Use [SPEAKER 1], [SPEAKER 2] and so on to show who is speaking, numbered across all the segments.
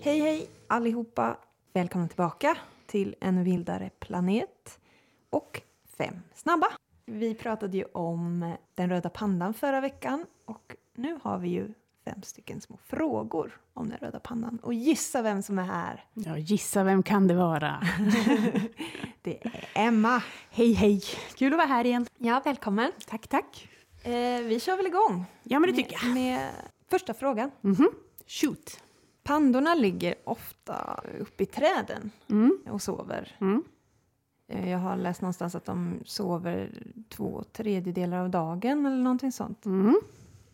[SPEAKER 1] Hej hej allihopa! Välkomna tillbaka till En vildare planet och Fem snabba. Vi pratade ju om den röda pandan förra veckan och nu har vi ju fem stycken små frågor om den röda pandan. Och gissa vem som är här?
[SPEAKER 2] Ja, gissa vem kan det vara?
[SPEAKER 1] det är Emma.
[SPEAKER 2] Hej hej! Kul att vara här igen.
[SPEAKER 1] Ja, välkommen.
[SPEAKER 2] Tack, tack.
[SPEAKER 1] Eh, vi kör väl igång?
[SPEAKER 2] Ja, men det tycker
[SPEAKER 1] jag. Med första frågan.
[SPEAKER 2] Mm -hmm. Shoot.
[SPEAKER 1] Pandorna ligger ofta uppe i träden mm. och sover. Mm. Eh, jag har läst någonstans att de sover två tredjedelar av dagen eller någonting sånt. Mm.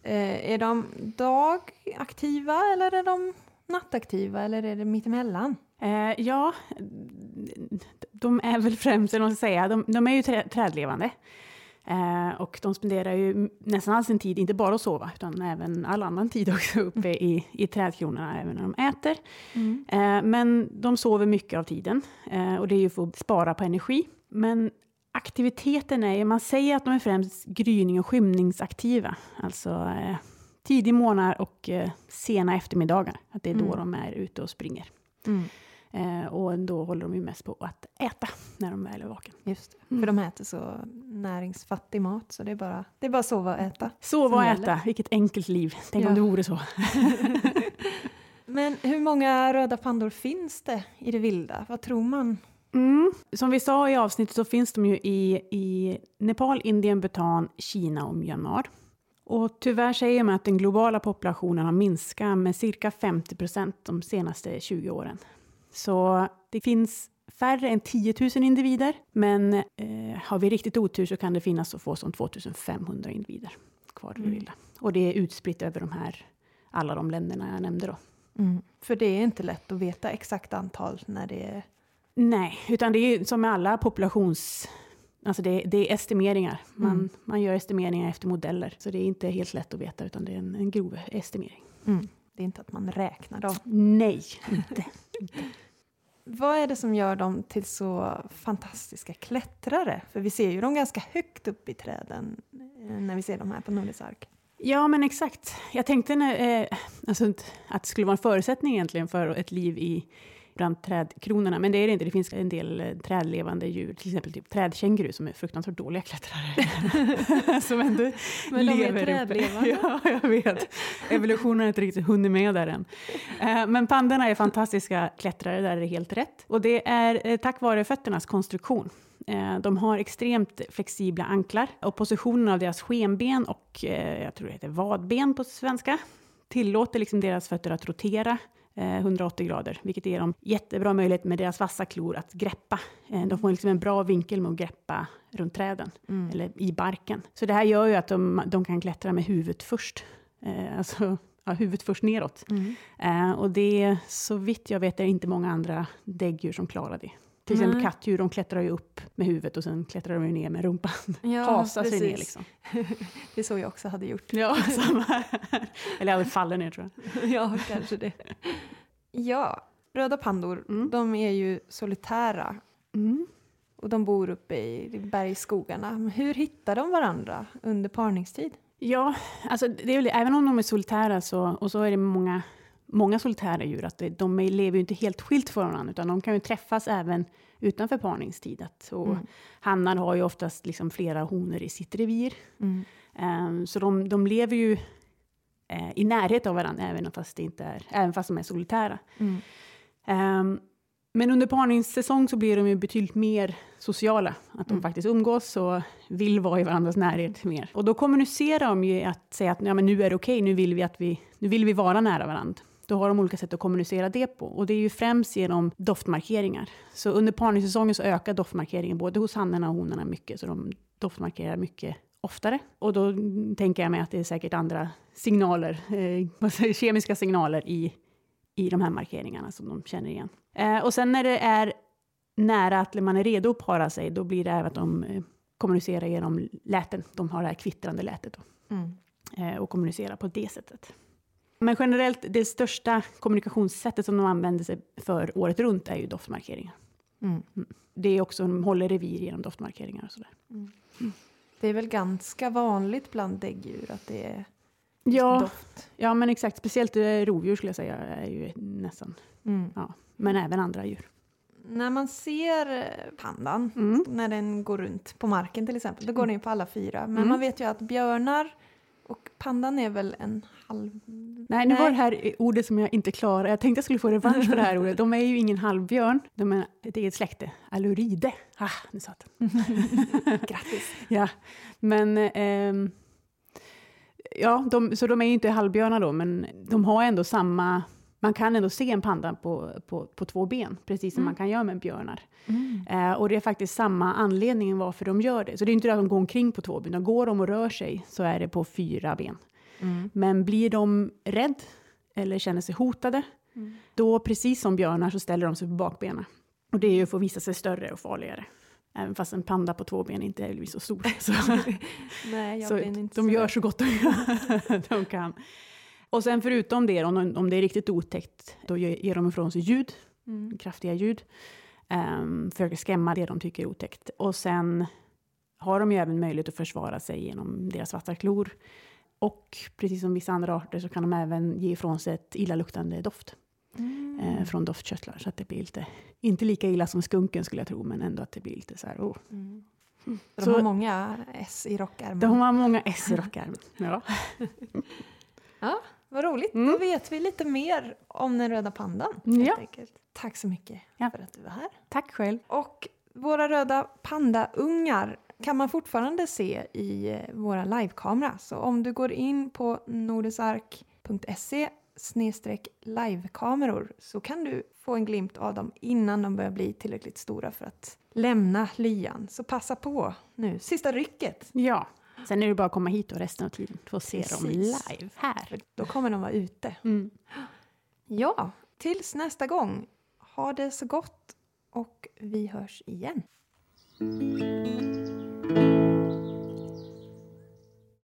[SPEAKER 1] Eh, är de dagaktiva eller är de nattaktiva eller är det mittemellan?
[SPEAKER 2] Eh, ja, de är väl främst, eller man ska säga, de, de är ju trä, trädlevande. Eh, och de spenderar ju nästan all sin tid, inte bara att sova, utan även all annan tid också uppe i, i trädkronorna, även när de äter. Mm. Eh, men de sover mycket av tiden, eh, och det är ju för att spara på energi. Men aktiviteten är, man säger att de är främst gryning och skymningsaktiva, alltså eh, tidig morgon och eh, sena eftermiddagar, att det är då mm. de är ute och springer. Mm. Eh, och då håller de ju mest på att äta när de väl är vaken.
[SPEAKER 1] Just mm. För de äter så näringsfattig mat, så det är bara, det är bara sova och äta.
[SPEAKER 2] Sova och äta, gäller. vilket enkelt liv. Tänk ja. om det vore så.
[SPEAKER 1] Men hur många röda pandor finns det i det vilda? Vad tror man?
[SPEAKER 2] Mm. Som vi sa i avsnittet så finns de ju i, i Nepal, Indien, Bhutan, Kina och Myanmar. Och tyvärr säger man att den globala populationen har minskat med cirka 50 procent de senaste 20 åren. Så det finns färre än 10 000 individer, men eh, har vi riktigt otur så kan det finnas så få som 2500 individer kvar i det vilda. Mm. Och det är utspritt över de här, alla de länderna jag nämnde då.
[SPEAKER 1] Mm. För det är inte lätt att veta exakt antal när det är...
[SPEAKER 2] Nej, utan det är som med alla populations... Alltså det, det är estimeringar. Man, mm. man gör estimeringar efter modeller. Så det är inte helt lätt att veta, utan det är en, en grov estimering.
[SPEAKER 1] Mm. Det är inte att man räknar dem.
[SPEAKER 2] Nej, inte.
[SPEAKER 1] Vad är det som gör dem till så fantastiska klättrare? För vi ser ju dem ganska högt upp i träden eh, när vi ser dem här på Nordisk ark.
[SPEAKER 2] Ja, men exakt. Jag tänkte när, eh, alltså, att det skulle vara en förutsättning egentligen för ett liv i bland trädkronorna. Men det är det inte. Det finns en del eh, trädlevande djur, till exempel typ trädkänguru som är fruktansvärt dåliga klättrare. som ändå
[SPEAKER 1] Men de lever är trädlevande.
[SPEAKER 2] Ja, jag vet. Evolutionen har inte riktigt hunnit med där än. Eh, men pandorna är fantastiska klättrare, där är det helt rätt. Och det är eh, tack vare fötternas konstruktion. De har extremt flexibla anklar och positionen av deras skenben och jag tror det heter vadben på svenska tillåter liksom deras fötter att rotera 180 eh, grader, vilket ger dem jättebra möjlighet med deras vassa klor att greppa. Eh, de får liksom en bra vinkel med att greppa runt träden, mm. eller i barken. Så det här gör ju att de, de kan klättra med huvudet först. Eh, alltså, ja, huvudet först neråt. Mm. och det, så vitt jag vet, är det inte många andra däggdjur som klarar det. Till exempel mm. kattdjur, de klättrar ju upp med huvudet och sen klättrar de ner med rumpan. Ja, Hasar sig ner liksom.
[SPEAKER 1] det är så jag också hade gjort.
[SPEAKER 2] Ja, samma här. Eller jag hade fallit ner tror
[SPEAKER 1] jag. ja, kanske det. Ja, röda pandor, mm. de är ju solitära. Mm. Och de bor uppe i bergsskogarna. Hur hittar de varandra under parningstid?
[SPEAKER 2] Ja, alltså det är väl, även om de är solitära så, och så är det många många solitära djur, att de lever ju inte helt skilt från varandra, utan de kan ju träffas även utanför parningstid. Och mm. Hannar har ju oftast liksom flera honor i sitt revir. Mm. Um, så de, de lever ju uh, i närhet av varandra, även fast, det inte är, även fast de är solitära. Mm. Um, men under parningssäsong så blir de ju betydligt mer sociala. Att de mm. faktiskt umgås och vill vara i varandras närhet mer. Och då kommunicerar de ju att säga att ja, men nu är det okej, okay, nu, vill vi att vi, nu vill vi vara nära varandra. Då har de olika sätt att kommunicera det på. Och det är ju främst genom doftmarkeringar. Så under parningssäsongen så ökar doftmarkeringen både hos hannarna och honorna mycket. Så de doftmarkerar mycket oftare. Och då tänker jag mig att det är säkert andra signaler, eh, kemiska signaler i, i de här markeringarna som de känner igen. Eh, och sen när det är nära att man är redo att para sig, då blir det även att de eh, kommunicerar genom läten. De har det här kvittrande lätet då. Mm. Eh, och kommunicerar på det sättet. Men generellt, det största kommunikationssättet som de använder sig för året runt är ju doftmarkeringar. Mm. mm. Det är också, de håller revir genom doftmarkeringar och sådär. Mm.
[SPEAKER 1] Det är väl ganska vanligt bland däggdjur att det är
[SPEAKER 2] Ja,
[SPEAKER 1] doft.
[SPEAKER 2] ja, men exakt. Speciellt eh, rovdjur skulle jag säga är ju nästan,
[SPEAKER 1] Mm.
[SPEAKER 2] ja. Men även andra djur.
[SPEAKER 1] När man ser eh, pandan,
[SPEAKER 2] Mm.
[SPEAKER 1] när den går runt på marken till exempel, då går den ju på alla fyra. Men
[SPEAKER 2] Mm.
[SPEAKER 1] man vet ju att björnar och pandan är väl en halv...
[SPEAKER 2] Nej, nu var det här eh, ordet som jag inte klarar. Jag tänkte jag skulle få revansch för det här ordet. De är ju ingen halvbjörn, de är ett eget släkte. Aluride. Ah, nu satt den.
[SPEAKER 1] Grattis!
[SPEAKER 2] Ja, men... ehm, ja, de, så de är ju inte halvbjörnar då, men de har ändå samma... Man kan ändå se en panda på, på, på två ben, precis som
[SPEAKER 1] Mm.
[SPEAKER 2] man kan göra med björnar.
[SPEAKER 1] Mm.
[SPEAKER 2] Eh, och det är faktiskt samma anledning varför de gör det. Så det är inte det att de går omkring på två ben, utan går de och rör sig så är det på fyra ben.
[SPEAKER 1] Mm.
[SPEAKER 2] Men blir de rädd eller känner sig hotade,
[SPEAKER 1] Mm.
[SPEAKER 2] då precis som björnar så ställer de sig på bakbenen. Och det är ju för att visa sig större och farligare. Även fast en panda på två ben inte är så stor. Så,
[SPEAKER 1] Nej, jag
[SPEAKER 2] så
[SPEAKER 1] inte
[SPEAKER 2] de
[SPEAKER 1] så
[SPEAKER 2] gör så gott de, de kan. Och sen förutom det, om, om det är riktigt otäckt, då ger de ifrån sig ljud,
[SPEAKER 1] Mm.
[SPEAKER 2] kraftiga ljud. Um, försöker skrämma det de tycker är otäckt. Och sen har de ju även möjlighet att försvara sig genom deras vassa klor. Och precis som vissa andra arter så kan de även ge ifrån sig ett illaluktande doft
[SPEAKER 1] Mm.
[SPEAKER 2] eh, från doftkörtlar. Så att det blir lite, inte lika illa som skunken skulle jag tro, men ändå att det blir lite så här, oh.
[SPEAKER 1] Mm. Så- de har många S i rockärmen.
[SPEAKER 2] De har många S i rockärmen. Ja.
[SPEAKER 1] Vad roligt,
[SPEAKER 2] Mm.
[SPEAKER 1] då vet vi lite mer om den röda pandan.
[SPEAKER 2] Ja.
[SPEAKER 1] enkelt. Tack så mycket
[SPEAKER 2] Ja.
[SPEAKER 1] för att du var här.
[SPEAKER 2] Tack själv.
[SPEAKER 1] Och våra röda pandaungar kan man fortfarande se i eh, våra livekamera. Så om du går in på nordisark.se livekameror så kan du få en glimt av dem innan de börjar bli tillräckligt stora för att lämna lyan. Så passa på nu, sista rycket.
[SPEAKER 2] Ja. Sen är det bara att komma hit och resten av tiden få se dem
[SPEAKER 1] Precis.
[SPEAKER 2] live här.
[SPEAKER 1] Då kommer de vara ute.
[SPEAKER 2] Mm.
[SPEAKER 1] Ja, tills nästa gång. Ha det så gott och vi hörs igen.